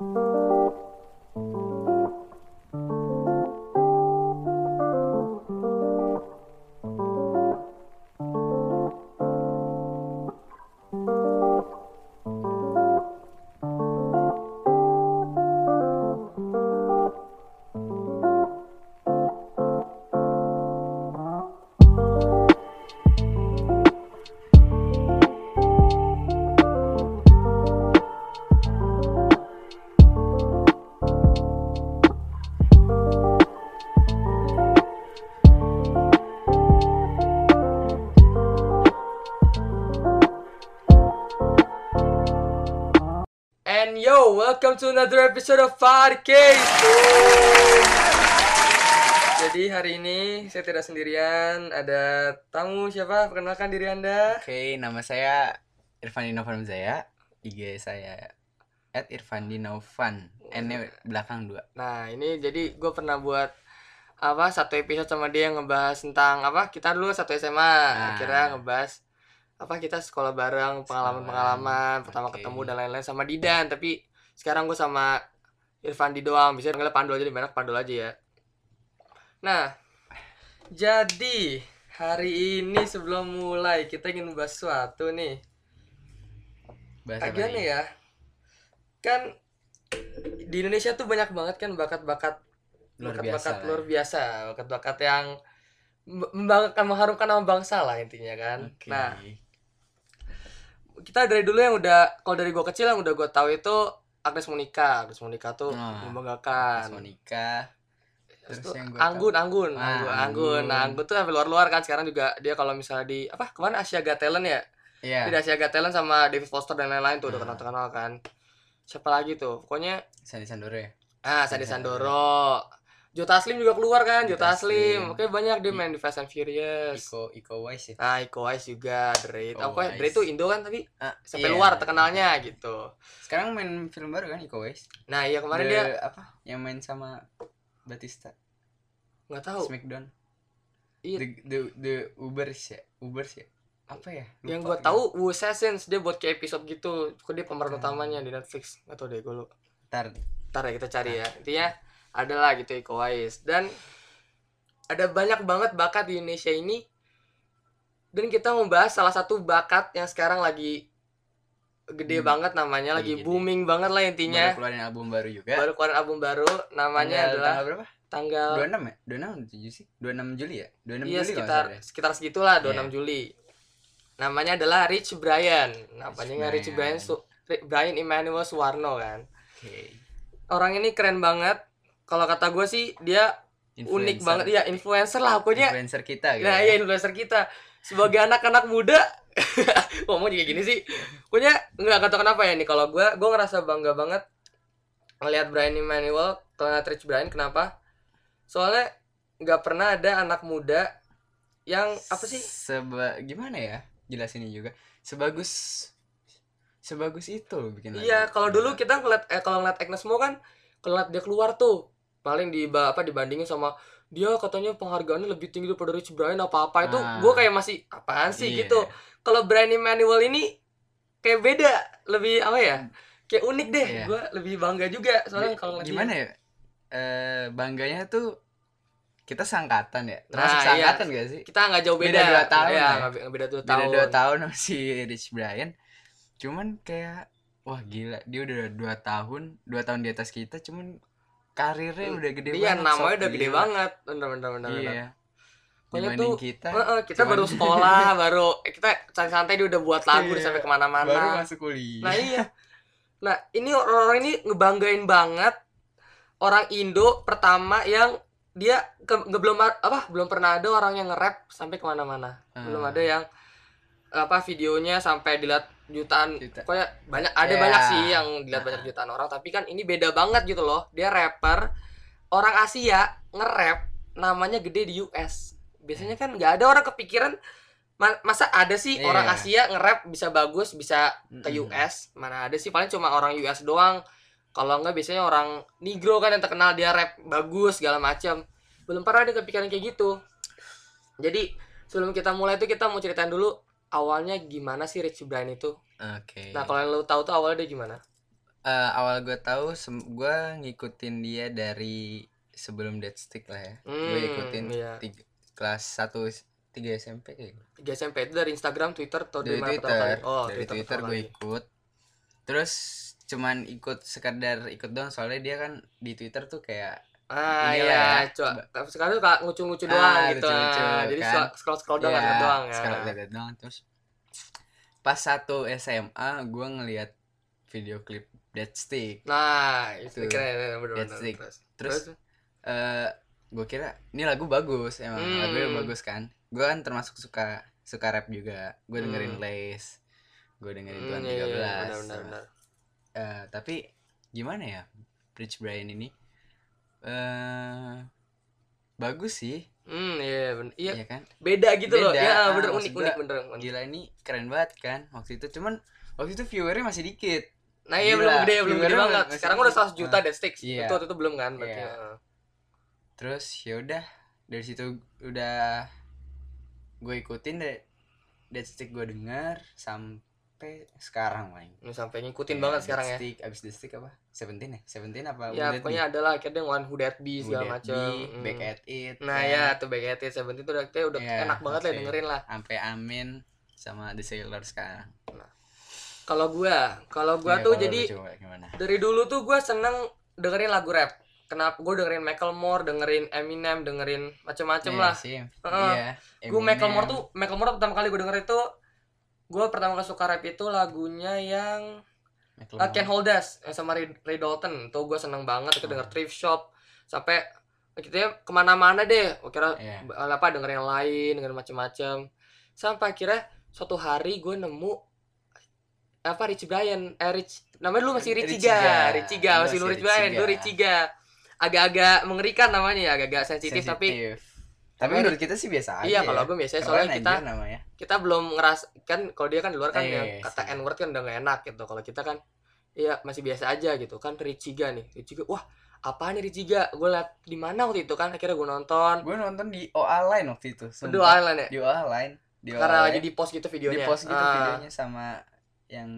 And to another episode of Podcast. Jadi hari ini saya tidak sendirian, ada tamu siapa? Perkenalkan diri Anda. Oke, nama saya Irfan Dinovan Zaya. IG saya at Irfan Dinovan. N belakang dua. Nah, ini jadi gue pernah buat apa satu episode sama dia yang ngebahas tentang apa kita dulu satu SMA Nah. akhirnya ngebahas apa kita sekolah bareng pengalaman-pengalaman pertama oke. ketemu dan lain-lain sama Didan tapi sekarang gue sama Irfan di doang. Bisa panggilnya Pandul aja lebih enak Pandul aja ya. Nah jadi hari ini sebelum mulai kita ingin membahas sesuatu nih. Bahasa Agak nih ya. Kan di Indonesia tuh banyak banget kan bakat-bakat Luar bakat-bakat biasa luar ya. biasa bakat-bakat yang mem- membanggakan mengharumkan nama bangsa lah intinya kan. Oke. nah kita dari dulu yang udah kalau dari gua kecil yang udah gua tahu itu Agnes Monica Agnes Monica tuh Nah, membanggakan Mas Monica. Terus Terus tuh yang gue Anggun Anggun Ah, Anggun Anggun Anggun. nah Anggun tuh sampai luar-luar kan sekarang juga dia kalau misalnya di apa ke mana Asia Got Talent ya Iya. di Asia Got Talent sama David Foster dan lain-lain tuh udah Ah. kenal terkenal kan siapa lagi tuh pokoknya Sandi Sandoro ya. Ah, Sandi Sandoro. Jota Taslim juga keluar kan, Jota Jota Taslim. Taslim. Oke, banyak dia main di Fast and Furious. Iko Iko Wise ya. Ah, Iko Uwais juga, Dre. Iko Oh, Uwais. Dre itu Indo kan tapi Ah, sampai iya. luar terkenalnya gitu. Sekarang main film baru kan Iko Wise. Nah, iya kemarin The- dia apa? Yang main sama Batista. nggak tahu. Smackdown. Iya. The the, the Ubers ya. Ubers ya. Apa ya? Yang Lupa gue gitu. tahu Wu Assassins dia buat kayak episode gitu. Kok dia pemeran utamanya di Netflix. Nggak tahu deh gue lu. Ntar Ntar ya kita cari ya. Intinya adalah gitu Iko Uwais. Dan ada banyak banget bakat di Indonesia ini. Dan kita membahas salah satu bakat yang sekarang lagi gede Hmm. banget namanya, lagi, gede. booming banget lah intinya. baru keluarin album baru juga. Baru keluarin album baru, namanya Tanggal- adalah tanggal berapa? tanggal 26 ya? 26 atau 7 sih? 26 Juli ya? 26 iya Juli sekitar ya? sekitar segitulah 26 Iya. Juli. Namanya adalah Rich Brian. Namanya Rich Rich Brian, Brian. Su- Ri- Brian Emmanuel Suwarno kan. Oke. Orang ini keren banget. Kalau kata gue sih dia unik Influencer. banget ya influencer lah pokoknya. Influencer kita gitu. Nah, ya. iya influencer kita. Sebagai anak-anak muda ngomong juga gini sih. Pokoknya nggak tahu kenapa ya nih kalau gue gue ngerasa bangga banget ngelihat Brian Emmanuel, ngeliat Rich Brian kenapa? Soalnya nggak pernah ada anak muda yang apa sih? Seba gimana ya? Jelasinnya juga. Sebagus sebagus itu bikin. Iya, kalau dulu kita ngeliat eh kalau ngeliat Agnes Mo kan ngeliat dia keluar tuh paling di apa dibandingin sama dia katanya penghargaannya lebih tinggi daripada Rich Brian apa apa itu Ah. gue kayak masih apaan sih Iya. gitu kalau Brian Emmanuel ini kayak beda lebih apa ya kayak unik deh Iya. gue lebih bangga juga soalnya kalau gimana dia. ya? Eh bangganya tuh kita sangkatan ya. Nah, Termasuk iya. sangkatan gak sih? kita nggak jauh beda, Beda dua tahun ya, ya. be- beda dua Beda tahun dua tahun si Rich Brian. Cuman kayak wah gila dia udah dua tahun dua tahun di atas kita cuman karirnya udah gede iya banget namanya Sob. udah gede Gila. banget bener bener bener bener. iya Pokoknya dibanding tuh, kita Heeh, kita cuman- baru sekolah baru eh, kita santai-santai dia udah buat lagu Iya, udah sampai ke mana-mana baru masuk kuliah Nah iya. Nah ini orang-orang ini ngebanggain banget orang Indo pertama yang dia ke, nggak belum apa belum pernah ada orang yang nge-rap sampai ke mana-mana. Belum Ah. ada yang apa videonya sampai dilihat jutaan. Juta. Pokoknya banyak ada Iya. banyak sih yang dilihat banyak jutaan orang. Tapi kan ini beda banget gitu loh. Dia rapper orang Asia nge-rap namanya gede di US. Biasanya kan nggak ada orang kepikiran ma- masa ada sih Iya. orang Asia nge-rap bisa bagus bisa ke. US mana ada sih paling cuma orang US doang kalau enggak biasanya orang Negro kan yang terkenal dia rap bagus segala macam belum pernah ada kepikiran kayak gitu jadi sebelum kita mulai itu kita mau ceritain dulu awalnya gimana sih Rich Brian itu? Oke. Nah kalau yang lo tahu tuh awalnya dia gimana? Eh, awal gue tahu gue ngikutin dia dari sebelum Dead Stick lah ya. Gue Hmm, ikutin iya. tiga- kelas 1 3 SMP kayak gitu. Tiga SMP itu dari Instagram, Twitter, atau dari Twitter. kali? Oh, dari Twitter pertama gue ikut. Terus cuman ikut sekedar ikut doang soalnya dia kan di Twitter tuh kayak Ah iya, ya. coba. Sekarang tuh kayak ngucu-ngucu Ah, doang gitu. ah. Jadi kan. scroll scroll doang, lihat doang ya. sekarang lihat doang terus pas satu SMA gue ngeliat video klip Dead Stick Nah, itu keren bener Dead. Stick. Terus, terus eh gue kira ini lagu bagus emang Hmm. lagunya bagus kan gue kan termasuk suka suka rap juga gue dengerin Hmm. Lace gue dengerin Hmm, Tuan iya, iya, 13 benar benar benar. Eh, tapi gimana ya Rich Brian ini eh bagus sih Hmm, iya bener. Iya, ya kan beda gitu loh. Beda, Ya, ah, bener unik gua, unik bener. unik. gila ini keren banget kan waktu itu cuman waktu itu viewernya masih dikit Nah, iya Gila, belum gede, belum gede banget. Sekarang udah dikit. 100 juta Ah, Dead Sticks. iya. Itu waktu itu belum kan berarti. Iya. ah. terus ya udah dari situ udah gue ikutin deh Dead Stick gue denger sampai sekarang main Ini sampai ngikutin banget sekarang ya. Stick, abis Dead Stick apa Seventeen ya Seventeen apa Ya, pokoknya adalah akhirnya One Who That Be segala macam. Hmm. Back at It Nah, kan. ya, tuh Back at It 17 itu udah kayak udah Iya, enak banget lah dengerin lah. sampai Amin sama The Sailor sekarang Kalau gua, kalau gua Iya, tuh lu jadi coba gimana dari dulu tuh gua seneng dengerin lagu rap. Kenapa gue dengerin Macklemore, dengerin Eminem, dengerin macem-macem Iya lah. sih, Heeh. iya Gue. Macklemore tuh Macklemore pertama kali gue denger itu gue pertama kali suka rap itu lagunya yang uh, Can't Hold Us yang sama Ray, Ray Dalton tuh gue seneng banget itu Hmm. denger thrift shop sampai gitu ya ke mana-mana deh kira Iya. b- apa dengerin yang lain dengerin macem-macem sampai akhirnya suatu hari gue nemu apa Rich Brian eh Rich namanya dulu masih Rich Rich Ga Ga. Rich Ga Dulu masih masih lu Rich Brian Ga. dulu Rich Ga agak-agak mengerikan namanya ya agak-agak Sensitif. tapi menurut kita sih biasa aja iya ya. kalau gue biasanya Keren soalnya kita namanya. kita belum ngeras kan kalau dia kan di luar kan Iya, iya, kata n word kan udah gak enak gitu. Kalau kita kan iya masih biasa aja gitu. Kan Richiga nih. Richiga wah apa nih Richiga gue liat di mana waktu itu kan akhirnya gue nonton. Gue nonton di OA Line waktu itu sumpah. Aduh Island ya? Di OA Line. Di OA karena Line. lagi di post gitu di videonya. Post gitu Ah, videonya sama yang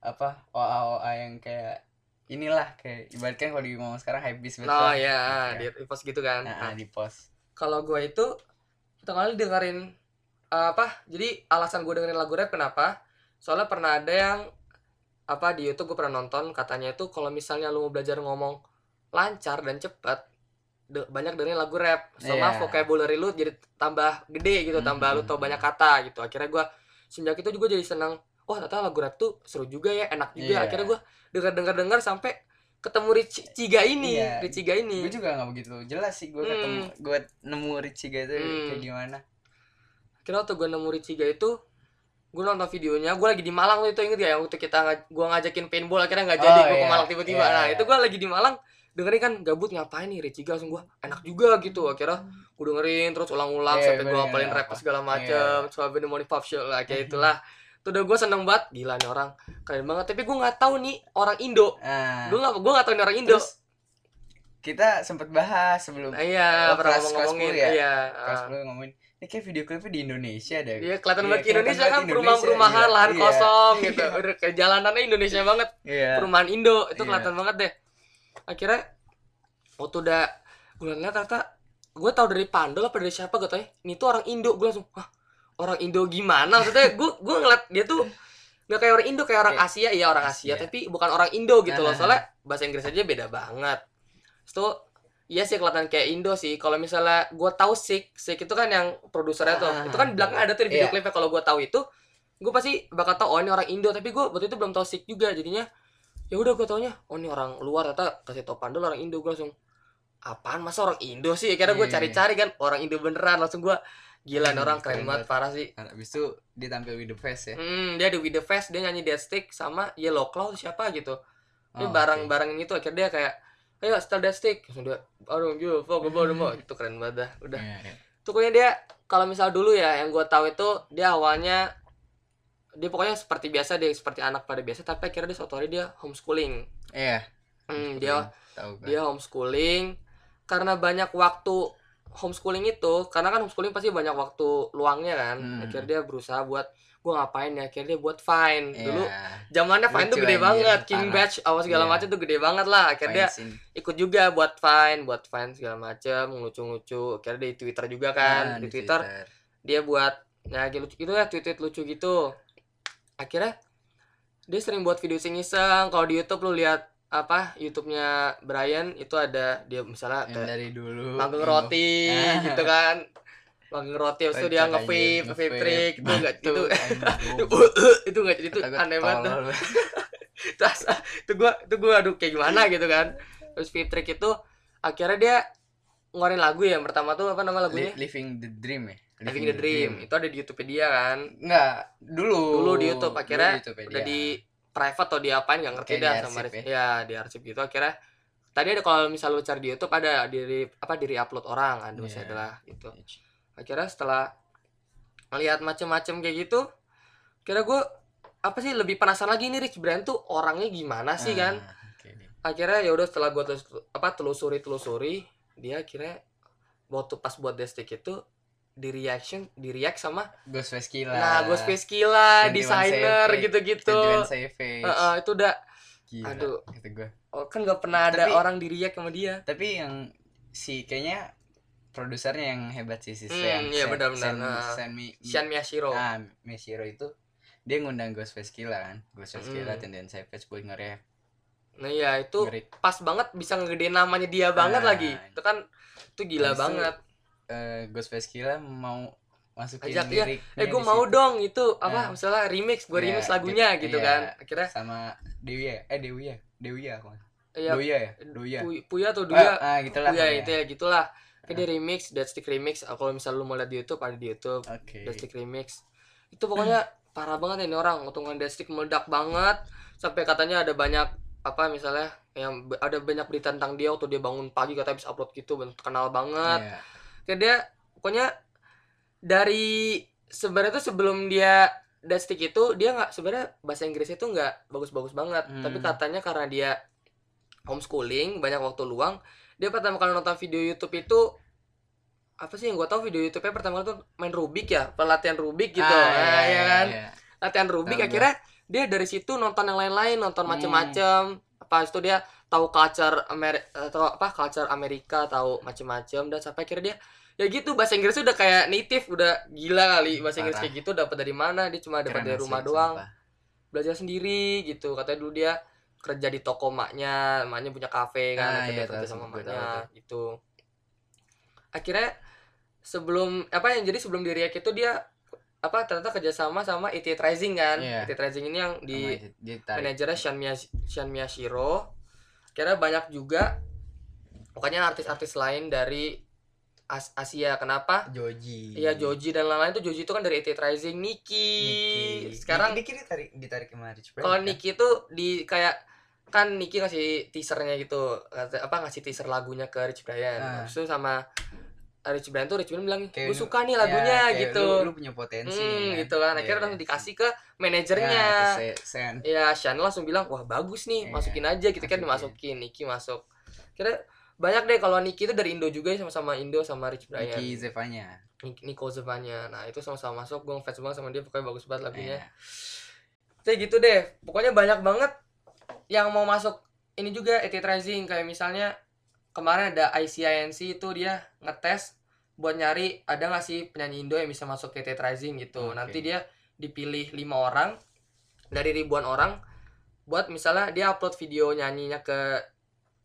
apa OA OA yang kayak inilah kayak ibaratkan kalau di ngomong sekarang hype beast betul oh ya Iya. di post gitu kan. Nah, Nah, di post kalau gue itu pertama kali dengerin eh, apa jadi alasan gue dengerin lagu rap kenapa soalnya pernah ada yang apa di YouTube gue pernah nonton katanya itu kalau misalnya lu mau belajar ngomong lancar dan cepat de- banyak dengerin lagu rap sama Iya. vocabulary lu jadi tambah gede gitu tambah lu tau Mhm. banyak kata gitu akhirnya gue sejak itu juga jadi senang wah ternyata lagu rap tuh seru juga ya enak juga Iya. akhirnya gue denger denger denger sampai ketemu Rich Ciga ini Iya. Rich Ciga ini gue juga nggak begitu jelas sih gue Hmm. ketemu gue nemu Richie gitu Hmm. kayak gimana Kira waktu gue nemu Richiga itu gue nonton videonya gue lagi di Malang waktu itu inget gak yang waktu kita gue ngajakin paintball akhirnya nggak jadi Oh, gue ke iya. Malang tiba-tiba Iya, nah iya. itu gue lagi di Malang dengerin kan gabut ngapain nih Richiga langsung gue enak juga gitu akhirnya gue dengerin terus ulang-ulang Iya, sampai gue bener, hafalin rap segala macem soal the morning pop show lah kayak itulah tuh udah gue seneng banget. Gila nih orang. Keren banget. Tapi gue nggak tahu nih orang Indo. Nah gue nggak gue nggak tahu nih orang Indo. Terus kita sempet bahas sebelum Nah, iya Oh, pernah kelas- ngomong ngomongin kelas 10 ya? iya. Ah. gue ngomongin. Ini kayak video klipnya di Indonesia deh. Iya kelihatan Iya, banget Indonesia kan. perumahan-perumahan iya. lahan Iya. kosong gitu. Udah kayak jalanannya Indonesia banget. Iya. Perumahan Indo. Itu Iya. kelihatan banget deh. Akhirnya waktu udah gue liat ternyata gue tau dari Pandol apa dari siapa gak tau ya. Ini tuh orang Indo. Gue langsung Hah, orang Indo gimana? Maksudnya gue gue ngeliat dia tuh gak kayak orang Indo kayak orang Asia. Iya orang Asia, Asia. tapi bukan orang Indo gitu loh. Nah. soalnya bahasa Inggris aja beda banget. Tuh iya sih kelihatan kayak Indo sih. Kalau misalnya gue tahu Sik Sik itu kan yang produsernya tuh. Ah, itu kan di belakang ada tuh di video iya. klipnya. Kalau gue tahu itu gue pasti bakal tahu oh ini orang Indo. Tapi gue waktu itu belum tahu Sik juga. Jadinya ya udah gue taunya oh ini orang luar. Ternyata kasih tau Pandol orang Indo. Gue langsung apaan? Masa orang Indo sih? Kira gue Iya. cari-cari kan orang Indo beneran. Langsung gue gila Hmm, orang keren keren banget parah sih Nah, abis itu dia tampil with the face ya Hmm, dia di With the Fest dia nyanyi Dead Stick sama Yellow Claw siapa gitu. Oh, bareng oke. bareng itu akhirnya dia kayak ayo setel Dead Stick. Langsung dia aduh fuck about them all." itu keren banget dah. Udah. Iya. Itu pokoknya dia kalau misal dulu ya yang gue tahu itu dia awalnya dia pokoknya seperti biasa dia seperti anak pada biasa tapi akhirnya dia suatu hari dia homeschooling. iya Hmm, dia tahu kan dia homeschooling karena banyak waktu homeschooling itu karena kan homeschooling pasti banyak waktu luangnya kan. Hmm. akhirnya dia berusaha buat gue ngapain ya? Akhirnya dia buat fine. Dulu Iya, zamannya fine tuh Lucu gede anjir, banget. King parah. batch apa segala Iya. macam tuh gede banget lah. Akhirnya dia ikut juga buat fine buat fine segala macam lucu-lucu akhirnya di twitter juga kan. Nah, di, twitter, dia buat ya gitu gitu ya tweet tweet lucu gitu. Akhirnya dia sering buat video iseng-iseng kalau di YouTube lu lihat apa YouTube-nya Brian itu ada dia misalnya yang kayak dari dulu. manggung yang roti Ah. gitu kan. Manggung roti itu dia nge-vape nge-vape. trick itu enggak itu anjing, itu enggak itu aneh banget. tolol. itu gua itu gua aduh kayak gimana? gitu kan. Terus vape trick itu akhirnya dia ngeluarin lagu ya pertama tuh apa nama lagunya? Li- living the dream ya? Living the Dream. Itu ada di YouTube dia kan. Enggak dulu. Dulu di YouTube akhirnya udah di private atau di apain nggak ngerti dah sama Ris- ya? di arsip gitu. Akhirnya tadi ada kalau misal lu cari di YouTube ada di apa di upload orang ada masih Iya. adalah gitu. Akhirnya setelah melihat macem-macem kayak gitu kira gue apa sih lebih penasaran lagi nih Rich Brian tuh orangnya gimana sih kan? Ah, oke. akhirnya ya udah setelah gue telus, apa telusuri telusuri dia akhirnya waktu pas buat destik itu di reaction di react sama Ghostface Killa nah Ghostface Killa 21 desainer Savage, gitu-gitu 21 Savage Heeh, itu udah Gila, aduh. kata gua. oh, kan nggak pernah ada Tapi- orang di react sama dia tapi yang si kayaknya produsernya yang hebat sih si Hmm, Sen iya, Sen- benar-benar. Sen- Nah. Sen Mi- Sean Miyashiro ah Mishiro itu dia ngundang Ghostface Killa kan Ghostface Mm. Killa Tendenn Savage buat nge-react nah iya itu pas banget bisa ngegedein namanya dia banget Nah. lagi itu kan itu gila itu, banget Eh, Ghostface Killa mau masukin Ajak, iya. liriknya eh gue mau situ. dong itu apa Nah. misalnya remix gue Iya, remix lagunya gitu iya. kan akhirnya sama Dewi ya? Eh Dewi ya? Dewi ya apa ya Doya ya? Doya Puya atau ah, Duya? ah, gitu lah Puya itu ya gitulah. Kayak dia remix Deadstick remix. Ah, kalau misal lu mau lihat di YouTube ada di YouTube. Oke. Deadstick remix. Itu pokoknya parah banget ya ini orang. Untungan Deadstick meledak banget. Sampai katanya ada banyak apa misalnya yang ada banyak berita tentang dia waktu dia bangun pagi katanya bisa upload gitu terkenal banget. Iya. Kayak dia pokoknya dari sebenarnya tuh sebelum dia Deadstick itu dia nggak sebenarnya bahasa Inggrisnya itu nggak bagus-bagus banget. Hmm. tapi katanya karena dia homeschooling banyak waktu luang dia pertama kali nonton video YouTube itu apa sih yang gue tahu video YouTube-nya pertama kali tuh main Rubik ya? Pelatihan Rubik gitu. Ah, nah, ya kan? iya. latihan Rubik akhirnya dia dari situ nonton yang lain-lain nonton Hmm. macem-macem. Apa itu dia tahu culture Ameri atau apa culture Amerika tahu macem-macem. Dan sampai akhirnya dia ya gitu bahasa Inggrisnya udah kayak native udah gila kali. Bahasa Inggris kayak gitu dapat dari mana? Dia cuma dapat dari rumah doang. Belajar sendiri gitu. Katanya dulu dia kerja di toko maknya maknya punya kafe kan Ah, akhirnya iya, kerja sama maknya gitu. Akhirnya sebelum apa yang jadi sebelum di React itu dia apa ternyata kerjasama sama IT Rising kan? Iya. IT Rising ini yang di tarik. manajernya Sean, Miyas Sean Miyashiro kira banyak juga pokoknya artis-artis lain dari As- Asia kenapa Joji Iya Joji dan lain-lain tuh Joji itu kan dari IT Rising Niki, Niki. sekarang Niki ditarik ditarik Rich Brian, kalau kan? Niki itu di kayak kan Niki ngasih teasernya gitu apa ngasih teaser lagunya ke Rich Brian Ah. Habis itu sama Rich Brian tuh Rich Brian bilang gue suka nih Ya, lagunya kayak gitu lu, lu punya potensi hmm, kan? gitu kan akhirnya Iya, langsung iya. dikasih ke manajernya Ya, ke Se- Sen ya Sean langsung bilang wah bagus nih Iya, masukin aja gitu kan masukin. dimasukin Niki masuk kira banyak deh kalau Niki itu dari Indo juga sama-sama Indo sama Rich Brian. Niki Zevanya. Nik- Nico Zevanya. Nah itu sama-sama masuk gue ngefans banget sama dia pokoknya bagus banget lagunya. Kayak gitu deh pokoknya banyak banget yang mau masuk ini juga edit rising. Kayak misalnya kemarin ada ICINC itu dia ngetes buat nyari ada nggak sih penyanyi Indo yang bisa masuk ke rising gitu. Oke. nanti dia dipilih lima orang dari ribuan orang buat misalnya dia upload video nyanyinya ke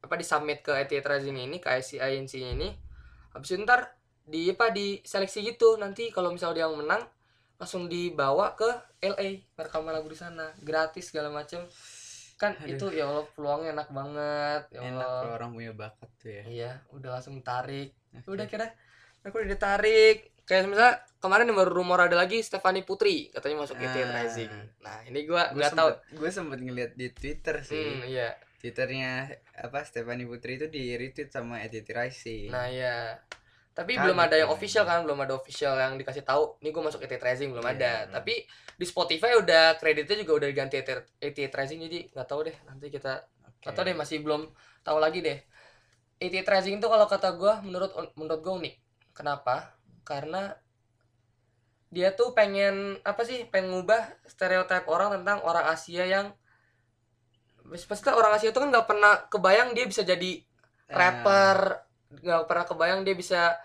apa di submit ke rising ini ke ICINC ini. Habis itu ntar di apa di seleksi gitu. Nanti kalau misalnya dia yang menang langsung dibawa ke LA rekaman lagu di sana. Gratis segala macem. Kan Aduh. itu ya Allah peluangnya enak banget. Ya enak Allah. kalau orang punya bakat tuh ya. Iya udah langsung tarik Oke. udah kira aku udah ditarik. Kayak misalnya kemarin yang baru rumor ada lagi Stefani Putri katanya masuk ke Ah. Rising nah ini gua nggak tahu. gue sempet ngeliat di Twitter sih. Hmm, iya Twitternya apa Stephanie Putri itu di retweet sama Edith Rising nah iya. Tapi Kaget belum ada yang official kan belum ada official yang dikasih tahu nih gue masuk ET Rising belum Iya, ada. belum. tapi di Spotify udah kreditnya juga udah diganti ET Rising jadi nggak tahu deh nanti kita Oke. atau deh masih belum tahu lagi deh. ET Rising itu kalau kata gue menurut menurut gue unik. Kenapa? Karena dia tuh pengen apa sih pengen ngubah stereotip orang tentang orang Asia yang pasti orang Asia itu kan nggak pernah kebayang dia bisa jadi Ah. rapper nggak pernah kebayang dia bisa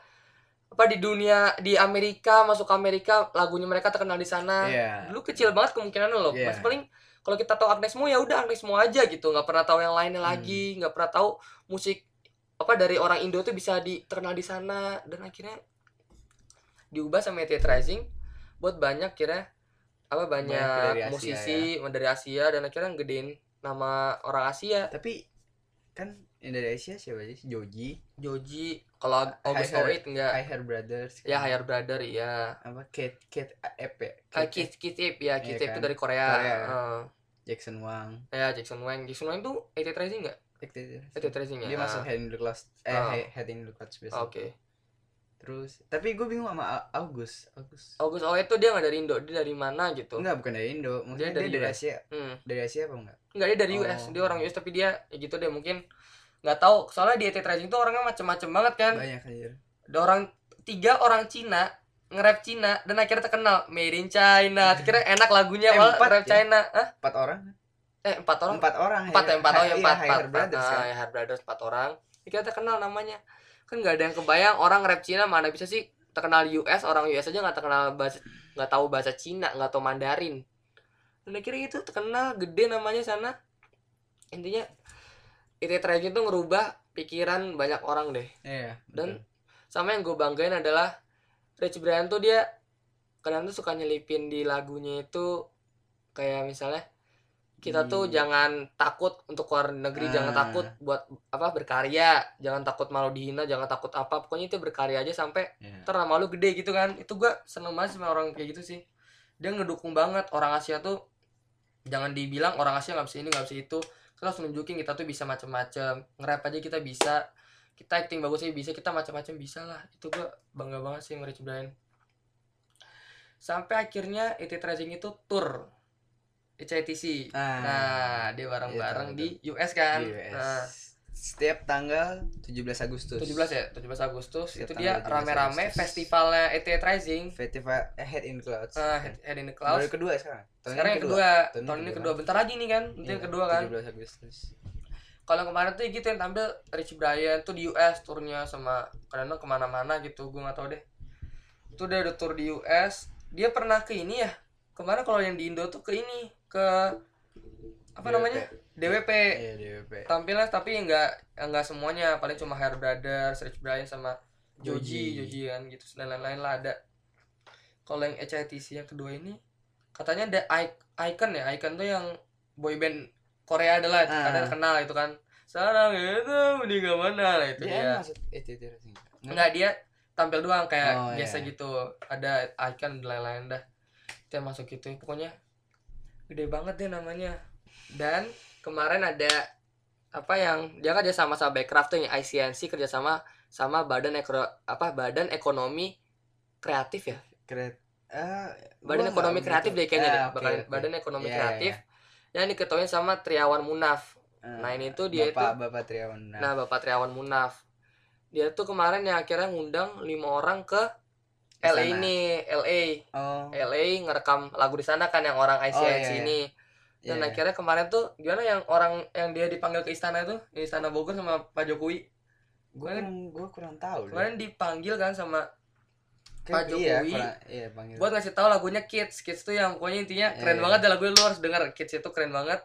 apa di dunia di Amerika masuk ke Amerika lagunya mereka terkenal di sana Iya. dulu kecil banget kemungkinan Iya. Mas paling kalau kita tahu Agnes Mo ya udah Agnes Mo aja gitu nggak pernah tahu yang lainnya Hmm. lagi nggak pernah tahu musik apa dari orang Indo tuh bisa di terkenal di sana dan akhirnya diubah sama Ethnic Rising buat banyak kira apa Banyak banyak, dari Asia, ya. musisi dari Asia dan akhirnya gedein nama orang Asia Tapi kan Indonesia siapa sih? Joji, Joji kalau August Hair- 08 enggak Hi Hair Brothers. ya Higher Brother iya Apa Kate Kate Ep ya? Ah, Kate Kid Kid Ip ya Iya Ip itu kan? dari Korea, Korea. Heeh. Jackson Wang. ya Jackson Wang Jackson Wang tuh Ethnic Rising enggak Ethnic Rising ya Dia Ah. masuk Head in the Clouds eh. He- Head in the Clouds biasa. oke Terus tapi gue bingung sama A- August. August. August oh itu dia nggak dari Indo dia dari mana gitu Enggak, bukan dari Indo. Mungkin dia dari dari, US. Asia. hmm. Dari Asia apa enggak? Enggak dia dari Oh. US dia orang US tapi dia ya gitu deh mungkin nggak tahu soalnya di Ethnic Rising tuh orangnya macem-macem banget kan Banyak aja. ada orang tiga orang Cina nge-rap Cina dan akhirnya terkenal made in China akhirnya enak lagunya Eh, malah empat rap ya? China Hah? Empat orang? eh empat orang Empat orang. empat ya empat oh ya Iya, empat Hi empat Hair Brothers ah, kan. ya Hair Brothers empat orang kita terkenal namanya kan nggak ada yang kebayang orang rap Cina mana bisa sih terkenal US orang US aja nggak terkenal bahasa nggak tahu bahasa Cina nggak tahu Mandarin dan akhirnya itu terkenal gede namanya sana intinya itu tragedi itu ngerubah pikiran banyak orang deh Iya. Dan- betul. sama yang gue banggain adalah Rich Brian tuh dia kadang tuh suka nyelipin di lagunya itu kayak misalnya kita tuh Hmm. jangan takut untuk keluar negeri jangan Ah. takut buat apa berkarya. Jangan takut malu dihina jangan takut apa. Pokoknya itu berkarya aja sampai Iya. ntar nama lu gede gitu kan. Itu gua seneng banget sama orang kayak gitu sih. Dia ngedukung banget. Orang Asia tuh jangan dibilang orang Asia nggak bisa ini nggak bisa itu. Kita harus nunjukin kita tuh bisa macam-macam nge-rap aja kita bisa. Kita acting bagus aja bisa kita macam-macam bisa lah. Itu gua bangga banget sih sama Rich Brian. Sampai akhirnya IT Rising itu tour HITC Ah, nah dia iya, bareng-bareng tahu, di US kan? Di US. nah. Setiap tanggal 17 Agustus. 17 ya? 17 Agustus. Setiap itu dia tanggal 17 rame-rame festivalnya ET Rising. Festival Head in the Clouds. uh, Head, Head in the Clouds. Baru kedua sekarang. Tahun sekarang yang kedua. Tahun tahun ini kedua. kedua. Bentar lagi nih kan? Itu Iya, yang kedua kan? 17 Agustus. kalau kemarin tuh gitu yang tampil Rich Brian tuh di US turnya sama kadang ke mana-mana gitu gue nggak tahu deh. Itu dia udah tour di US dia pernah ke ini ya kemarin kalau yang di Indo tuh ke ini ke apa DWP. namanya? DWP Iya, DWP. tampilnya tapi nggak nggak semuanya. Paling cuma Hair Brothers Rich Brian sama Joji. Joji kan gitu. Dan lain-lain lah ada. Kalau yang HITC yang kedua ini katanya ada Icon ya? Icon tuh yang boyband Korea adalah Ah. kadang kenal itu kan. Sarang itu meninggal mana lah itu Dia dia. masuk enggak dia tampil doang kayak Oh, biasa iya. gitu. Ada Icon dan lain-lain dah dia masuk gitu pokoknya gede banget deh namanya dan kemarin ada apa yang dia kan dia sama sama Backcraft tuh yang ICNC kerjasama sama badan ekro apa badan ekonomi kreatif ya Kret. Ah, badan ekonomi nggak kreatif deh kayaknya deh Bakal- oke. badan ekonomi Iya, kreatif iya, yang diketuain sama Triawan Munaf iya. nah, Ah, ini tuh dia Bapak, Bapak Triawan. nah Bapak Triawan Munaf dia tuh kemarin yang akhirnya ngundang lima orang ke LA Sana. ini LA Oh. LA ngerekam lagu di sana kan yang orang ICNC iya, iya. ini dan iya. akhirnya kemarin tuh gimana yang orang yang dia dipanggil ke istana itu di istana Bogor sama Pak Jokowi kurang, gua kurang tahu. deh. kemarin dipanggil kan sama Kayak Pak Iya, Jokowi kurang, iya, panggil. buat ngasih tahu lagunya Kids Kids tuh yang pokoknya intinya keren Iya. banget deh lagunya lu harus denger Kids itu keren banget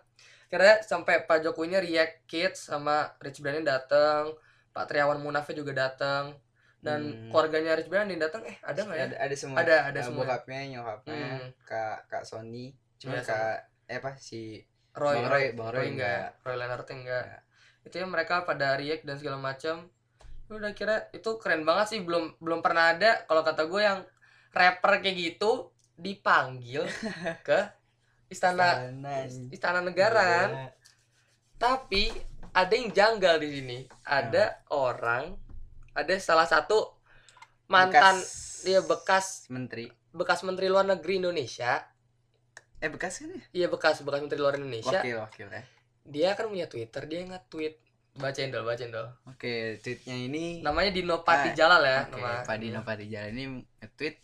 karena sampai Pak Jokowinya react Kids sama Rich Brian datang Pak Triawan Munafnya juga datang dan Hmm. keluarganya Rich Brian datang eh ada nggak ya ada, ada semua. Ada, ada Eh, semua. Bokapnya, nyokapnya, Hmm. Kak Kak Sony, cuma Iya, Kak eh apa si Roy Bang Roy, Bang Roy enggak Roy Leonard enggak Enggak. itu ya mereka pada react dan segala macam udah kira itu keren banget sih belum belum pernah ada kalau kata gue yang rapper kayak gitu dipanggil ke istana Istana istana negara Iya. tapi ada yang janggal di sini ada orang ada salah satu mantan Bekas dia bekas menteri. bekas menteri luar negeri Indonesia Eh bekas kan ya? iya bekas bekas menteri luar Indonesia Wakil wakil ya. dia kan punya Twitter dia nge-tweet bacain dong bacain dong Oke, tweetnya ini namanya Dino Pati Ah, Jalal ya Oke, nama Pak Dino Padijala ini nge-tweet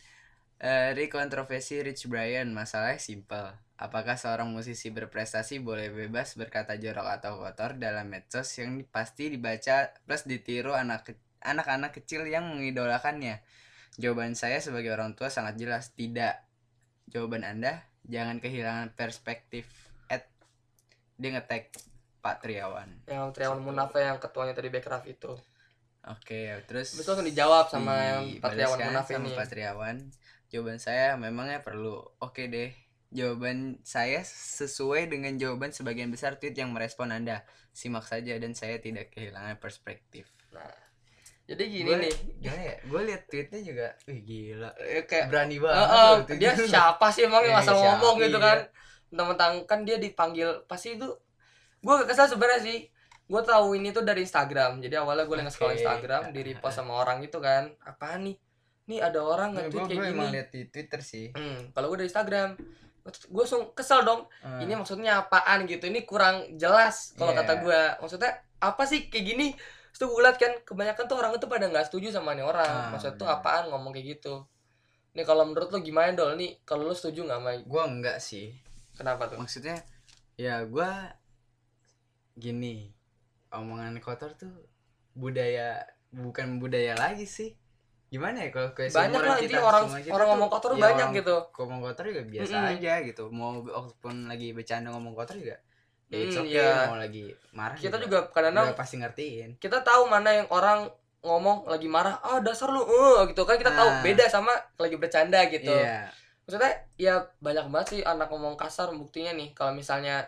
eh Dari kontroversi Rich Brian, masalahnya simple. Apakah seorang musisi berprestasi boleh bebas berkata jorok atau kotor dalam medsos yang pasti dibaca plus ditiru anak anak-anak kecil yang mengidolakannya? Jawaban saya sebagai orang tua sangat jelas, tidak. Jawaban Anda, jangan kehilangan perspektif. At dia nge-tag Pak Triawan. yang Triawan Munafa yang ketuanya tadi Backcraft itu Oke, terus Terus langsung dijawab sama yang Pak Triawan sama ini Pak Triawan. Jawaban saya memangnya perlu. Oke deh. Jawaban saya sesuai dengan jawaban sebagian besar tweet yang merespon Anda. Simak saja dan saya tidak kehilangan perspektif. nah jadi gini Gua- nih Gimana ya? Gue liat tweetnya juga, wih gila. eh, kayak Berani banget. loh tweetnya. dia siapa sih emang yang Iya, asal ngomong gitu iya. kan mentang-mentang kan dia dipanggil pasti itu gue gak kesal sebenarnya sih gue tahu ini tuh dari Instagram jadi awalnya gue lagi scroll Oke. Instagram di repost sama orang gitu kan apaan nih nih ada orang Gue nge-tweet kayak gue gini emang liat di Twitter sih. hmm, kalau gue dari Instagram gue langsung kesel dong Eh, ini maksudnya apaan gitu ini kurang jelas kalau Iya. kata gue maksudnya apa sih kayak gini Terus gue liat kan kebanyakan tuh orang itu pada nggak setuju sama nih orang. Ah, maksudnya tuh apaan ngomong kayak gitu. Nih kalau menurut lo gimana dol? Nih kalau lo setuju nggak sama gue enggak sih. kenapa tuh? Maksudnya ya gue gini omongan kotor tuh budaya bukan budaya lagi sih. Gimana ya kalau kayak banyak lah kita, orang kita orang tuh, ngomong kotor ya banyak orang gitu. ngomong kotor juga biasa Mm-mm. aja gitu. Mau walaupun lagi bercanda ngomong kotor juga ya it's Mm, okay iya. mau lagi marah kita juga kadang-kadang udah pasti ngertiin kita tahu mana yang orang ngomong lagi marah ah dasar lu eh gitu kan kita tahu Ah. beda sama lagi bercanda gitu iya maksudnya ya banyak banget sih anak ngomong kasar buktinya nih kalau misalnya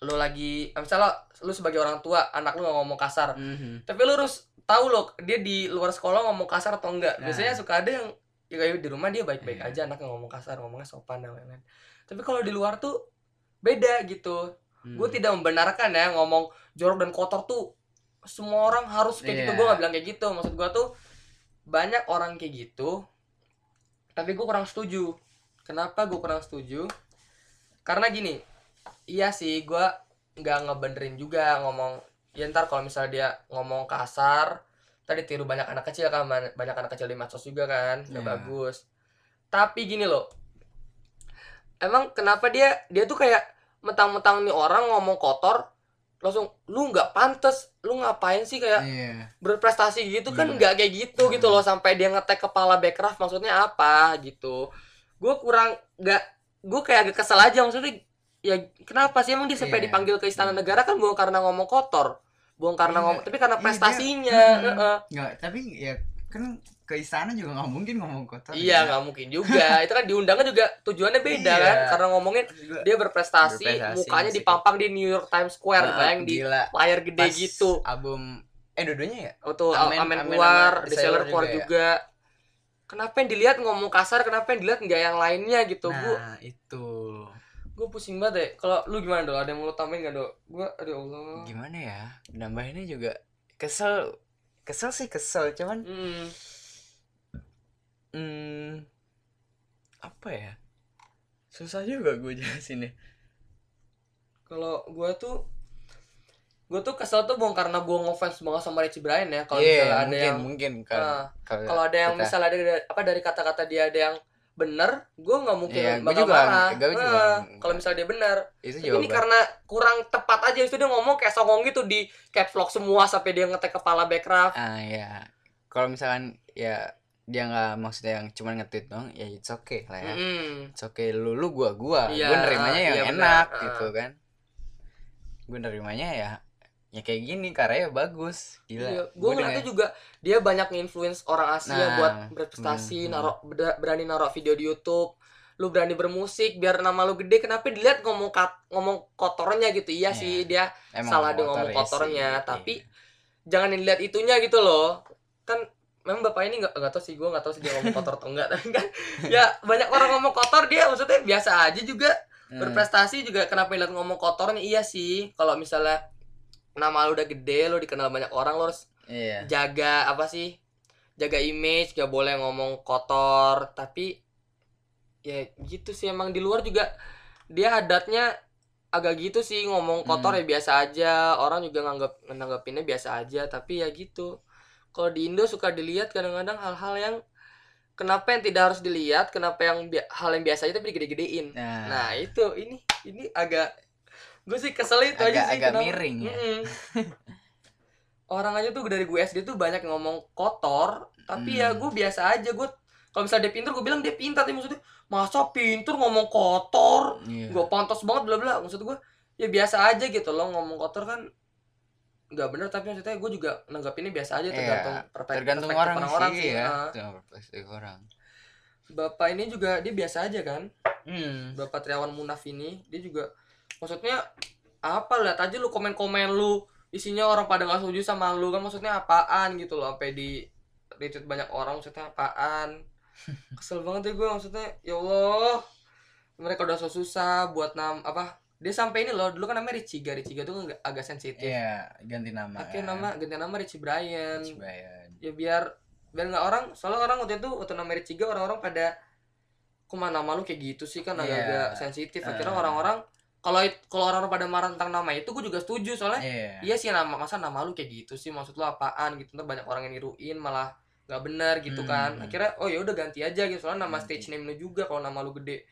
lu lagi misalnya lu sebagai orang tua anak lu ngomong kasar Mhm. tapi lu harus tahu loh dia di luar sekolah ngomong kasar atau enggak Nah. biasanya suka ada yang ya kayak di rumah dia baik-baik Iya. aja anaknya ngomong kasar ngomongnya sopan dan lain-lain tapi kalau di luar tuh beda gitu Hmm. gue tidak membenarkan ya ngomong jorok dan kotor tuh semua orang harus kayak gitu Iya. gue gak bilang kayak gitu maksud gue tuh banyak orang kayak gitu tapi gue kurang setuju kenapa gue kurang setuju karena gini iya sih gue nggak ngebenerin juga ngomong ya ntar kalau misalnya dia ngomong kasar tadi tiru banyak anak kecil kan ban- banyak anak kecil di medsos juga kan nggak Iya. bagus tapi gini loh emang kenapa dia dia tuh kayak mentang-mentang nih orang ngomong kotor langsung lu nggak pantas lu ngapain sih kayak iya berprestasi gitu kan Iya. nggak kayak gitu gitu loh sampai dia ngetek kepala Backcraft maksudnya apa gitu gue kurang nggak gue kayak agak kesel aja maksudnya ya kenapa sih emang dia sampai Iya. dipanggil ke istana negara kan bukan karena ngomong kotor bukan karena Iya. ngomong tapi karena Iya, prestasinya Mhm. heeh. nggak tapi ya kan ke istana juga nggak mungkin ngomong kotor iya ya. nggak mungkin juga itu kan diundangnya juga tujuannya beda Iya. kan karena ngomongin dia berprestasi, Berprestasi, mukanya dipampang di New York Times Square Ah, bayang di layar gede Pas gitu album eh dua-duanya ya Waktu Amen- Amen, Amen keluar, The Sailor keluar juga ya? juga. Kenapa yang dilihat ngomong kasar, kenapa yang dilihat nggak yang lainnya gitu? Nah itu gue pusing banget deh. Kalau lu gimana dong? Ada yang mau lu tambahin nggak dong? Gue, aduh Allah. gimana ya nambahinnya juga kesel kesel sih kesel cuman Hmm, hmm, apa ya susah juga gue jelasin ya kalau gue tuh gue tuh kesel tuh bukan karena gue ngefans banget sama Richie Brian ya. Kalau Iya, misalnya ada mungkin yang mungkin Ah, kalau kalau ada yang kita- misalnya ada apa dari kata-kata dia ada yang bener, gue nggak mungkin gua bakal juga, marah. Ah, enggak. kalau misalnya dia bener. itu Tapi ini karena kurang tepat aja itu dia ngomong kayak songong gitu di caps lock semua sampai dia ngetek kepala Backcraft. ah ya kalau misalkan ya dia nggak maksudnya yang cuma nge-tweet dong ya it's okay lah ya Mm. it's okay lu lu gua gua Iya, gua nerimanya yang iya benar. enak Ah. gitu kan gua nerimanya ya ya kayak gini karyanya bagus gila Iya, gue Gua ngeliatnya juga dia banyak nge-influence orang Asia Nah, buat berprestasi, hmm, narok ber- berani narok video di YouTube. Lu berani bermusik biar nama lu gede. Kenapa dilihat ngomong kat, ngomong kotornya gitu? Iya Iya. sih, dia emang salah dia kotor ngomong ya kotornya, sih, tapi iya. jangan dilihat itunya gitu loh. Kan memang bapak ini nggak nggak tahu sih gue nggak tahu sih dia ngomong kotor atau enggak tapi kan ya banyak orang ngomong kotor dia maksudnya biasa aja juga Hmm, berprestasi juga. Kenapa dilihat ngomong kotornya iya sih kalau misalnya nama lu udah gede lu dikenal banyak orang lu harus iya. jaga apa sih jaga image gak boleh ngomong kotor. Tapi ya gitu sih emang di luar juga dia adatnya agak gitu sih ngomong kotor Hmm. ya biasa aja. Orang juga nganggap nanggapinnya biasa aja tapi ya gitu kalau di Indo suka dilihat kadang-kadang hal-hal yang kenapa yang tidak harus dilihat kenapa yang hal yang biasa aja tapi digede-gedein Nah, nah itu ini ini agak gue sih kesel itu aja Agak- sih agak kenapa- miring ya. Mm-mm. orang aja tuh dari gue SD tuh banyak yang ngomong kotor tapi ya Hmm. gue biasa aja gue kalau misalnya dia pintar gue bilang dia pintar tapi maksudnya masa pintar ngomong kotor iya. gak pantas banget bla bla maksud gue ya biasa aja gitu loh ngomong kotor kan nggak bener tapi maksudnya gue juga nanggapinnya biasa aja Iya, tergantung perpe- tergantung perspektif orang, orang-orang sih ya. Nah, Tergantung perspektif orang. Bapak ini juga dia biasa aja kan? Hmm. bapak Triawan Munaf ini dia juga maksudnya apa lihat aja lu komen-komen lu isinya orang pada nggak setuju sama lu kan maksudnya apaan gitu loh sampai di retweet banyak orang maksudnya apaan? Kesel banget deh gue maksudnya ya Allah mereka udah so susah buat nam apa dia sampai ini loh dulu kan namanya Richiga Richiga tuh agak, agak sensitif Iya, ganti nama. akhirnya ya. nama ganti nama Richie Brian Rich Brian. ya biar biar nggak orang soalnya orang waktu itu waktu nama Richiga orang-orang pada kok nama lu kayak gitu sih kan Iya. agak-agak sensitif akhirnya Eh. orang-orang kalau kalau orang-orang pada marah tentang nama itu gue juga setuju soalnya Iya. iya sih nama masa nama lu kayak gitu sih maksud lu apaan gitu ntar banyak orang yang niruin malah nggak benar gitu kan Hmm. akhirnya oh ya udah ganti aja gitu soalnya nama Ganti. stage name lu juga kalau nama lu gede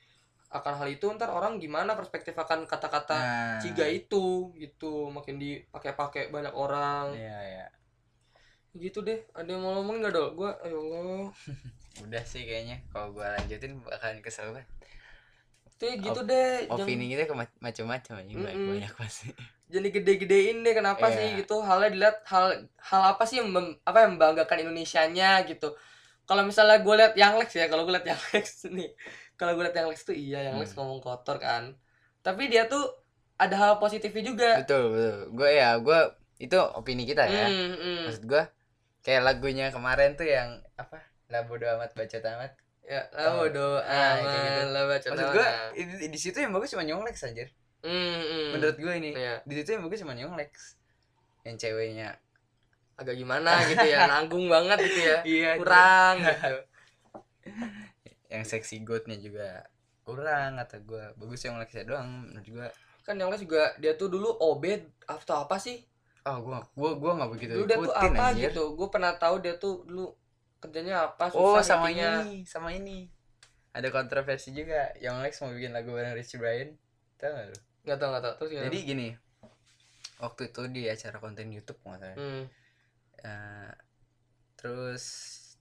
akan hal itu ntar orang gimana perspektif akan kata-kata Nah, ciga itu gitu. Makin dipakai-pakai banyak orang. Iya, iya. gitu deh. Ada yang mau ngomong nggak dong gue ayo Allah Udah sih kayaknya. Kalau gua lanjutin bakalan kesel banget. Tuh gitu deh. jangan, Opini kita ke macam-macam aja. Banyak Mm-mm. banyak pasti. jadi gede-gedein deh kenapa Iya. sih gitu. Halnya dilihat hal hal apa sih yang mem- apa yang membanggakan Indonesianya gitu. Kalau misalnya gue lihat yang Lex ya kalau gue lihat yang Lex nih kalau gue lihat yang Lex tuh iya yang Lex Hmm. ngomong kotor kan tapi dia tuh ada hal positifnya juga Betul, betul. Gue ya, gue itu opini kita ya. Hmm, hmm. Maksud gua kayak lagunya kemarin tuh yang apa? Lah bodo amat baca tamat. ya lah bodo Ah, kayak gitu. amat lah baca Maksud gua di, di situ yang bagus cuma Nyonglex anjir. Hmm, hmm. Menurut gue ini. Iya. Di situ yang bagus cuma Nyonglex. Yang ceweknya agak gimana gitu ya nanggung banget gitu ya Iya, kurang gitu yang seksi goatnya juga kurang kata gua. Bagus yang Lexnya doang menurut gua. Kan yang juga dia tuh dulu obed atau apa sih? Oh gua gua gua nggak begitu dulu dia tuh apa anjir. gitu? Gue pernah tahu dia tuh dulu kerjanya apa oh susah sama intinya. ini sama ini. Ada kontroversi juga yang Lex mau bikin lagu bareng Richie Brian tau gak lu? Nggak tahu nggak tahu. Terus gimana? jadi gini waktu itu di acara konten YouTube nggak salah. Hmm. Eh, terus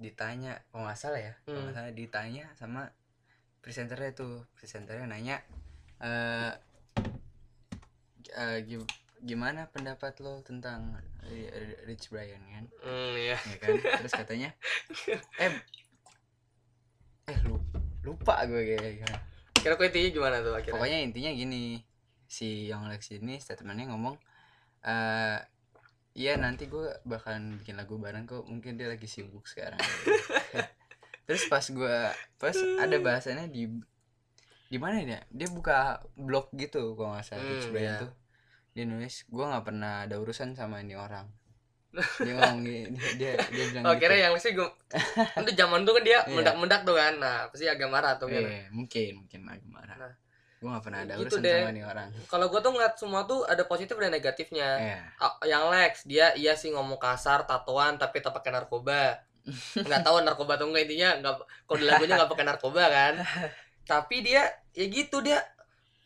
ditanya kalau nggak salah ya kalau nggak Hmm. salah ditanya sama presenternya tuh. Presenternya nanya gim- gimana pendapat lo tentang Ri- Ri- Rich Brian kan? Hmm, iya. Ya kan? Terus katanya eh eh lu lupa gue kayak gimana. kira kira intinya gimana tuh akhirnya? Pokoknya intinya gini si Young Lex ini statementnya ngomong eh iya nanti gue bakalan bikin lagu bareng kok. Mungkin dia lagi sibuk sekarang. Terus pas gue pas ada bahasannya di di mana ya dia buka blog gitu kalau nggak salah Hmm, iya. tuh. Dia nulis gue nggak pernah ada urusan sama ini orang. Dia ngomong gini, dia dia bilang oh gitu. kira yang sih gue itu zaman tuh kan dia Iya. mendak mendak tuh kan. Nah pasti agak marah tuh kan Iya, mungkin mungkin agak marah. Nah, gue nggak pernah ada gitu urusan deh. sama ini orang kalau gue tuh ngeliat semua tuh ada positif dan negatifnya Iya. Ah, yang Lex dia iya sih ngomong kasar tatoan tapi tak pakai narkoba nggak tahu narkoba atau enggak intinya nggak kalau di lagunya nggak pakai narkoba kan tapi dia ya gitu dia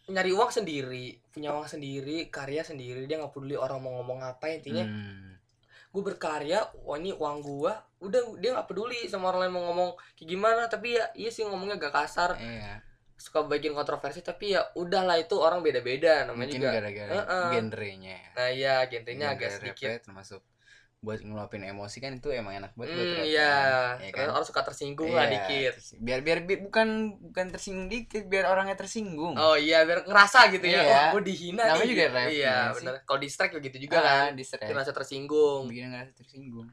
nyari uang sendiri punya uang sendiri karya sendiri dia nggak peduli orang mau ngomong apa intinya Hmm. gue berkarya wah ini uang gua udah dia nggak peduli sama orang lain mau ngomong kayak gimana tapi ya iya sih ngomongnya agak kasar Iya. Suka bikin kontroversi tapi ya udahlah itu orang beda-beda namanya mungkin juga gara-gara Heeh. genrenya ya. nah iya genrenya agak sedikit termasuk buat ngeluapin emosi kan itu emang enak banget buat Hmm, rap iya. kan, ya kan? orang suka tersinggung lah Iya, dikit. terus- biar biar bi- bukan bukan tersinggung dikit biar orangnya tersinggung Oh iya, biar ngerasa gitu ya. Iya. Wah, gue dihina Namanya nih. juga rap, Iya, ya benar. Kalau di strike begitu juga kan. di Dia ngerasa tersinggung. bikin ngerasa tersinggung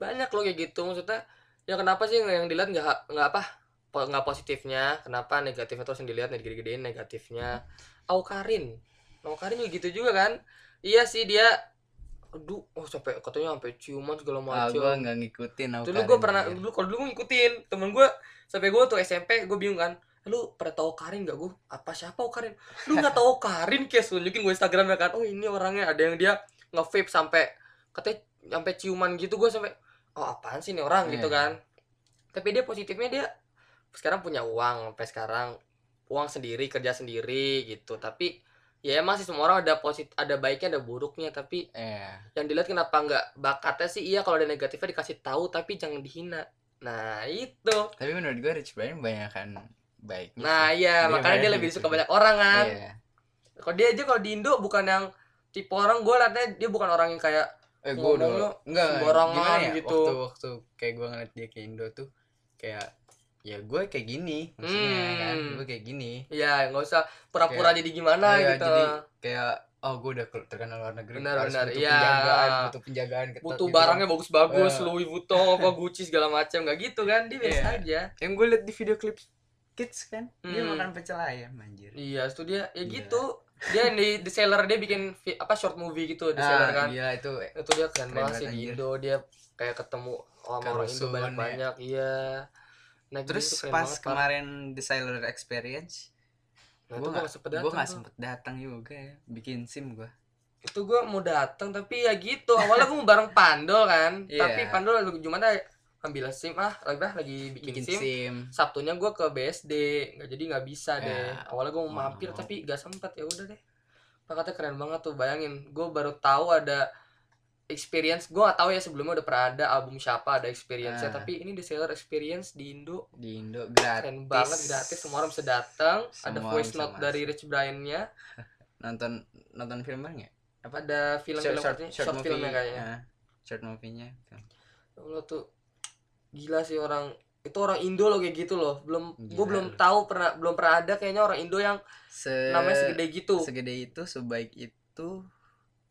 Banyak loh kayak gitu maksudnya. Ya kenapa sih yang dilihat nggak nggak apa? Nggak positifnya, kenapa negatifnya terus yang dilihat gede-gedein negatifnya. Aukarin. Aukarin juga gitu juga kan. Iya sih dia aduh, oh sampai katanya sampai ciuman segala ah macam. gue nggak ngikutin dulu gue pernah dulu kalau dulu gue ngikutin temen gue sampai gue tuh SMP gue bingung kan lu pada tahu Karin gak gue apa siapa Karin lu nggak tahu Karin kayak tunjukin gue Instagramnya kan oh ini orangnya ada yang dia nge-vape sampai katanya sampai ciuman gitu gue sampai oh apaan sih ini orang gitu Iya. kan tapi dia positifnya dia sekarang punya uang sampai sekarang uang sendiri kerja sendiri gitu tapi ya emang sih semua orang ada positif ada baiknya ada buruknya tapi Iya. yang dilihat kenapa nggak bakatnya sih iya kalau ada negatifnya dikasih tahu tapi jangan dihina nah itu Tapi menurut gue Rich Brian banyak kan baiknya. nah sih. iya Dia makanya dia lebih gitu. suka banyak orang kan Iya. kalau dia aja kalau di Indo bukan yang tipe orang gue liatnya dia bukan orang yang kayak Eh, gue udah enggak sembarangan ya? gitu. Waktu waktu kayak gue ngeliat dia ke Indo tuh kayak ya gue kayak gini maksudnya kan Hmm. gue kayak gini ya nggak usah pura-pura jadi gimana Iya, gitu jadi kayak oh gue udah ke- terkenal luar negeri Benar, harus benar. butuh Iya. penjagaan butuh penjagaan ketat butuh gitu barangnya bagus-bagus Eh. Louis Vuitton apa Gucci segala macam nggak gitu kan dia biasa Iya. aja kan. yang gue liat di video klip kids kan dia Hmm. makan pecel ayam anjir iya itu dia ya Gila. gitu dia di the seller dia bikin apa short movie gitu the seller kan gila itu itu dia keren, banget sih di. Indo dia kayak ketemu sama orang Indo Kerusuhan, banyak banyak iya nah terus pas banget, Pak. kemarin the Sailor Experience nah, gue gua nggak sempet datang nggak tuh. sempet datang juga ya bikin sim gue itu gue mau datang tapi ya gitu. Awalnya gue mau bareng Pandol kan. Iya. tapi Pandol lagi gimana ambil sim ah lagi bah lagi bikin, bikin sim, sim. Sabtunya gue ke BSD nggak jadi nggak bisa deh. Ya, awalnya gue mau mampir mau. tapi gak sempet. Ya udah deh. Pakatnya keren banget tuh bayangin. Gue baru tahu ada experience. Gue gak tahu ya sebelumnya udah pernah ada album siapa ada experience nya Ah. tapi ini the seller experience di Indo. Di Indo gratis. Keren banget gratis. Semua orang bisa datang. Ada voice note dari Rich Brian nya nonton nonton film bareng ya? Ada film film short, short, filmnya kayaknya. Ya, short movie-nya. Ya Allah tuh. Gila sih orang. Itu orang Indo loh kayak gitu loh. Belum gue belum lu. tahu pernah belum pernah ada kayaknya orang Indo yang Se namanya segede gitu. segede itu sebaik itu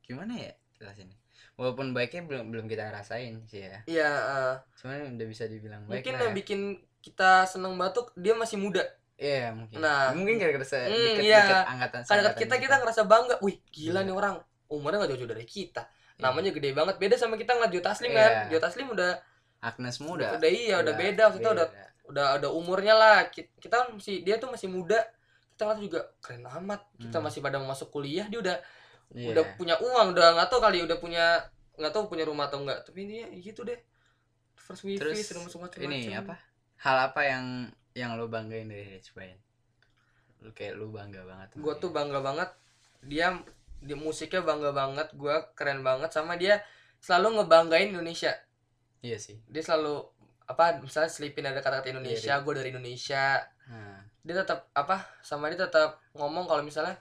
gimana ya jelasin walaupun baiknya belum belum kita rasain sih ya Iya eh, cuman udah bisa dibilang baik mungkin lah yang ya. bikin kita seneng batuk dia masih muda iya mungkin Nah. mungkin gara-gara se- Hmm, deket, iya. deket angkatan seangkatan kita kita ngerasa bangga wih gila Iya. nih orang umurnya gak jauh-jauh dari kita Iya. namanya gede banget beda sama kita ngeliat Joe Taslim Iya. kan Joe Taslim udah Agnes muda udah iya udah beda maksudnya udah beda. udah ada umurnya lah Ki- kita kan masih dia tuh masih muda kita ngeliat juga keren amat kita Hmm. masih pada mau masuk kuliah dia udah Iya. udah punya uang udah nggak tahu kali udah punya nggak tahu punya rumah atau enggak tapi ini ya gitu deh. First wifi terus masuk macam ini apa? Hal apa yang yang lo banggain dari Rich Brian? Lu kayak lu bangga banget gue tuh bangga banget. Dia di musiknya bangga banget gue keren banget sama dia selalu ngebanggain Indonesia. Iya sih. Dia selalu apa misalnya selipin ada kata-kata Indonesia Iya, gue dari Indonesia. Nah, dia tetap apa sama dia tetap ngomong kalau misalnya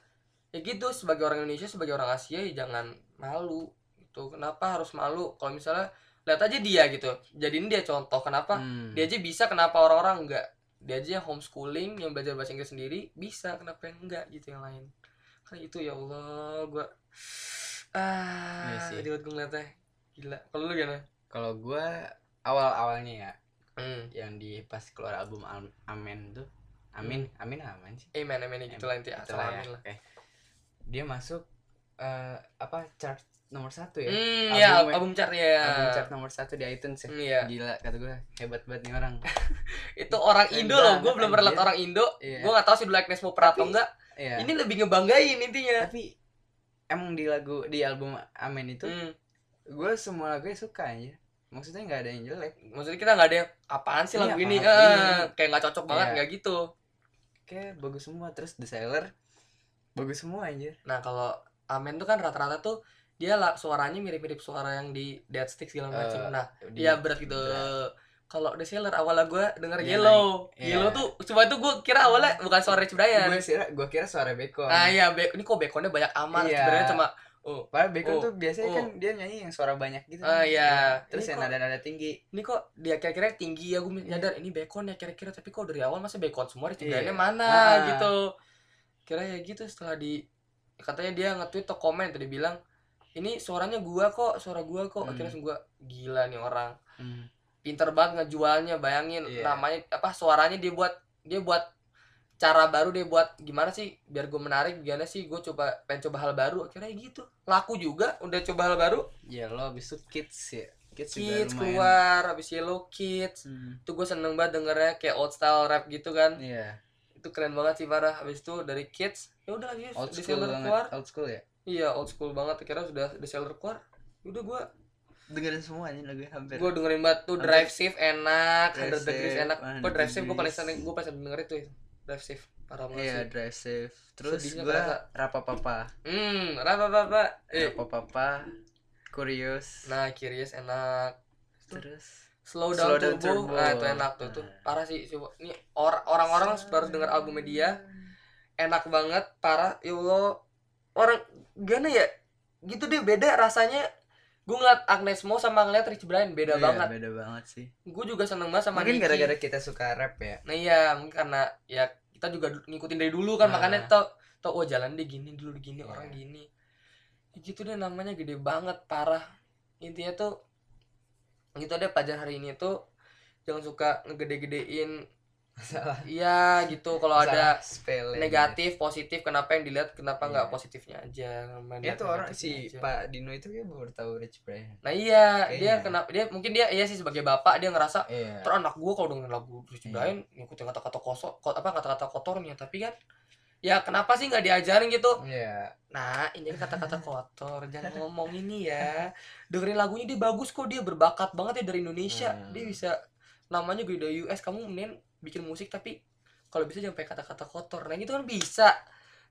ya gitu sebagai orang Indonesia sebagai orang Asia ya jangan malu itu kenapa harus malu? Kalau misalnya lihat aja dia gitu. Jadiin dia contoh kenapa? Hmm. dia aja bisa kenapa orang-orang enggak? Dia aja yang homeschooling yang belajar bahasa Inggris sendiri bisa kenapa yang enggak? Gitu yang lain. Kan itu ya Allah gua ah Iya sih. jadi gue ngeliatnya. Gila. Kalau lu gimana? Kalau gua awal awalnya ya hmm. yang di pas keluar album Am- Amen tuh. Amin Amin Amin sih? Amen amen gitu lah inti Gitu asal lah ya. amin lah. Oke. Dia masuk eh, apa chart nomor satu ya hmm Album ya ya. album chart ya album chart nomor satu di iTunes ya Hmm, iya. gila kata gue hebat banget nih orang itu orang Keren Indo loh gue belum pernah liat anjir. orang Indo Iya. gue gak tahu sih Blackness mau pernah atau enggak Iya. ini lebih ngebanggain intinya tapi emang di lagu di album Amen itu hmm. gue semua lagunya suka aja maksudnya nggak ada yang jelek maksudnya kita nggak ada yang apaan sih Ini lagu ini apaan sih? Eh, kayak nggak cocok banget Iya. nggak gitu kayak bagus semua terus The Sailor bagus semua anjir Nah kalau Amen tuh kan rata-rata tuh dia lah suaranya mirip-mirip suara yang di Dead Stick segala macam. Eh, nah, di- iya berat gitu. berat. Kalau The Sailor awalnya gue denger Dia Yellow. Iya. Yellow tuh coba itu gue kira awalnya bukan suara Rich Brian. gue kira gue kira suara Bacon Nah iya, be- ini kok bekonnya banyak amat. Iya. Sebenarnya cuma oh, Padahal Bacon Oh, tuh biasanya oh. kan dia nyanyi yang suara banyak gitu Ah, kan. iya. terus Ini yang nada-nada tinggi ini kok dia kira-kira tinggi ya gue Iya. nyadar ini bekon ya kira-kira tapi kok dari awal masa bekon semua Rich Iya. Briannya mana Ah. gitu. Kira ya gitu setelah di katanya dia nge-tweet atau komen tadi bilang ini suaranya gua kok, suara gua kok. Hmm. Akhirnya gua gila nih orang. Hmm. pinter banget ngejualnya bayangin Iya. namanya apa suaranya dia buat dia buat cara baru dia buat gimana sih biar gue menarik gimana sih gue coba pengen coba hal baru akhirnya gitu laku juga udah coba hal baru ya lo abis itu kids ya kids, kids keluar habis yellow kids Hmm. itu gue seneng banget dengernya kayak old style rap gitu kan iya itu itu keren banget sih parah habis itu dari kids ya udah lagi old di school banget keluar. old school ya? Iya old school banget. Kira sudah di seller keluar Ya udah gua dengerin semuanya lagu hampir. gua dengerin banget tuh Hampir. drive safe enak Drive hundred degrees enak. Gua 100 drive safe gua paling sering gua paling sering denger itu ya. drive safe parah banget iya drive safe. Terus Sedihnya gua kerasa. rapa papa. Hmm apa apa eh. Rapa papa curious. Nah curious enak. Terus slow down, Slow Down turbo. Turbo. nah itu enak tuh tuh Nah. parah sih coba ini or- orang-orang harus denger albumnya dia enak banget parah ya Allah orang gimana ya gitu deh beda rasanya gue ngeliat Agnes Mo sama ngeliat Rich Brian beda Iya, banget beda banget sih gue juga seneng banget sama mungkin gara-gara kita suka rap ya nah iya mungkin karena ya kita juga ngikutin dari dulu kan Nah. makanya tau tau oh jalan dia gini dulu gini Iya. orang gini ya gitu deh namanya gede banget parah intinya tuh gitu deh pelajaran hari ini tuh jangan suka ngegede-gedein masalah iya gitu kalau ada sepele negatif positif kenapa yang dilihat kenapa nggak Iya. positifnya aja lihat itu orang si aja. Pak Dino itu kayak baru tahu Rich Brian nah iya dia Kayaknya. kenapa dia mungkin dia iya sih sebagai bapak dia ngerasa iya terus anak gua kalau dengerin lagu Rich Iya. Brian ngikutin kata-kata kosong apa kata-kata kotornya tapi kan ya kenapa sih nggak diajarin gitu? Iya. Nah ini kata-kata kotor. Jangan ngomong ini ya. Dengerin lagunya dia bagus kok. Dia berbakat banget ya dari Indonesia. Hmm. dia bisa namanya gue dari US kamu mending bikin musik tapi kalau bisa jangan pakai kata-kata kotor. Nah gitu kan bisa.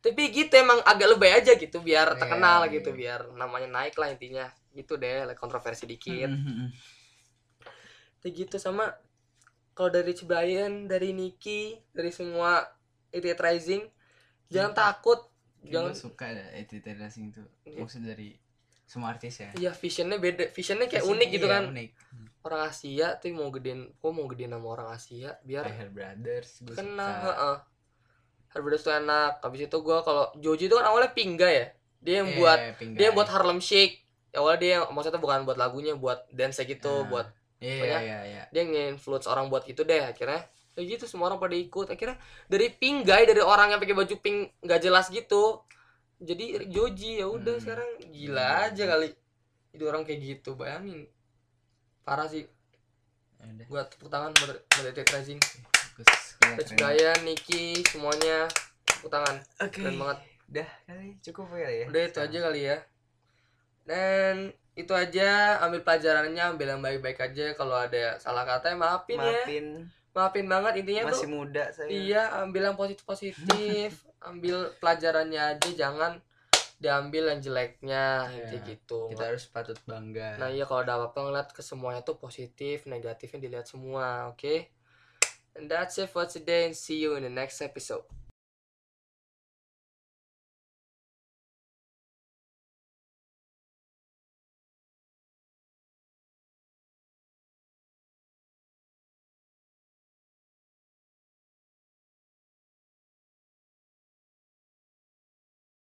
Tapi gitu emang agak lebay aja gitu biar Iya, terkenal iya. gitu. biar namanya naik lah intinya. Gitu deh like kontroversi dikit. Kayak gitu sama kalau dari Brian dari Nicki dari semua Idiot Rising jangan Iya. takut jangan gua suka ada Edit Racing tuh Iya. maksud dari semua artis ya Iya visionnya beda, visionnya kayak Pasti unik gitu iya, kan. unik Orang Asia tuh mau gedein, gua mau gedein nama orang Asia biar Hair Brothers gue kena. suka Heeh. Herbert tuh enak. Habis itu gua kalau Joji itu kan awalnya Pingga ya. Dia yang Iya, buat Pink dia yang buat Harlem Shake. Awalnya dia yang- maksudnya bukan buat lagunya, buat dance gitu, Ah. buat iya pokoknya iya iya dia nge-influence orang buat gitu deh akhirnya. Kayak gitu semua orang pada ikut. Akhirnya dari Pink Guy dari orang yang pakai baju pink nggak jelas gitu. Jadi Joji ya udah Hmm. sekarang gila aja kali. Jadi orang kayak gitu, bayangin. Parah sih. Ya udah, gua tepuk tangan buat buat Rising Brian, Nicky, semuanya. Tepuk tangan. Oke. Keren banget. Udah kali cukup kali ya. Udah itu aja kali ya. Dan itu aja ambil pelajarannya ambil yang baik-baik aja. Kalau ada salah kata ya. Maafin, ya maafin banget intinya masih tuh muda saya. iya ambil yang positif positif ambil pelajarannya aja jangan diambil yang jeleknya Iya, kayak gitu. kita harus patut bangga. Nah iya kalau ada apa-apa ngeliat ke semuanya tuh positif negatifnya dilihat semua oke? And that's it for today and see you in the next episode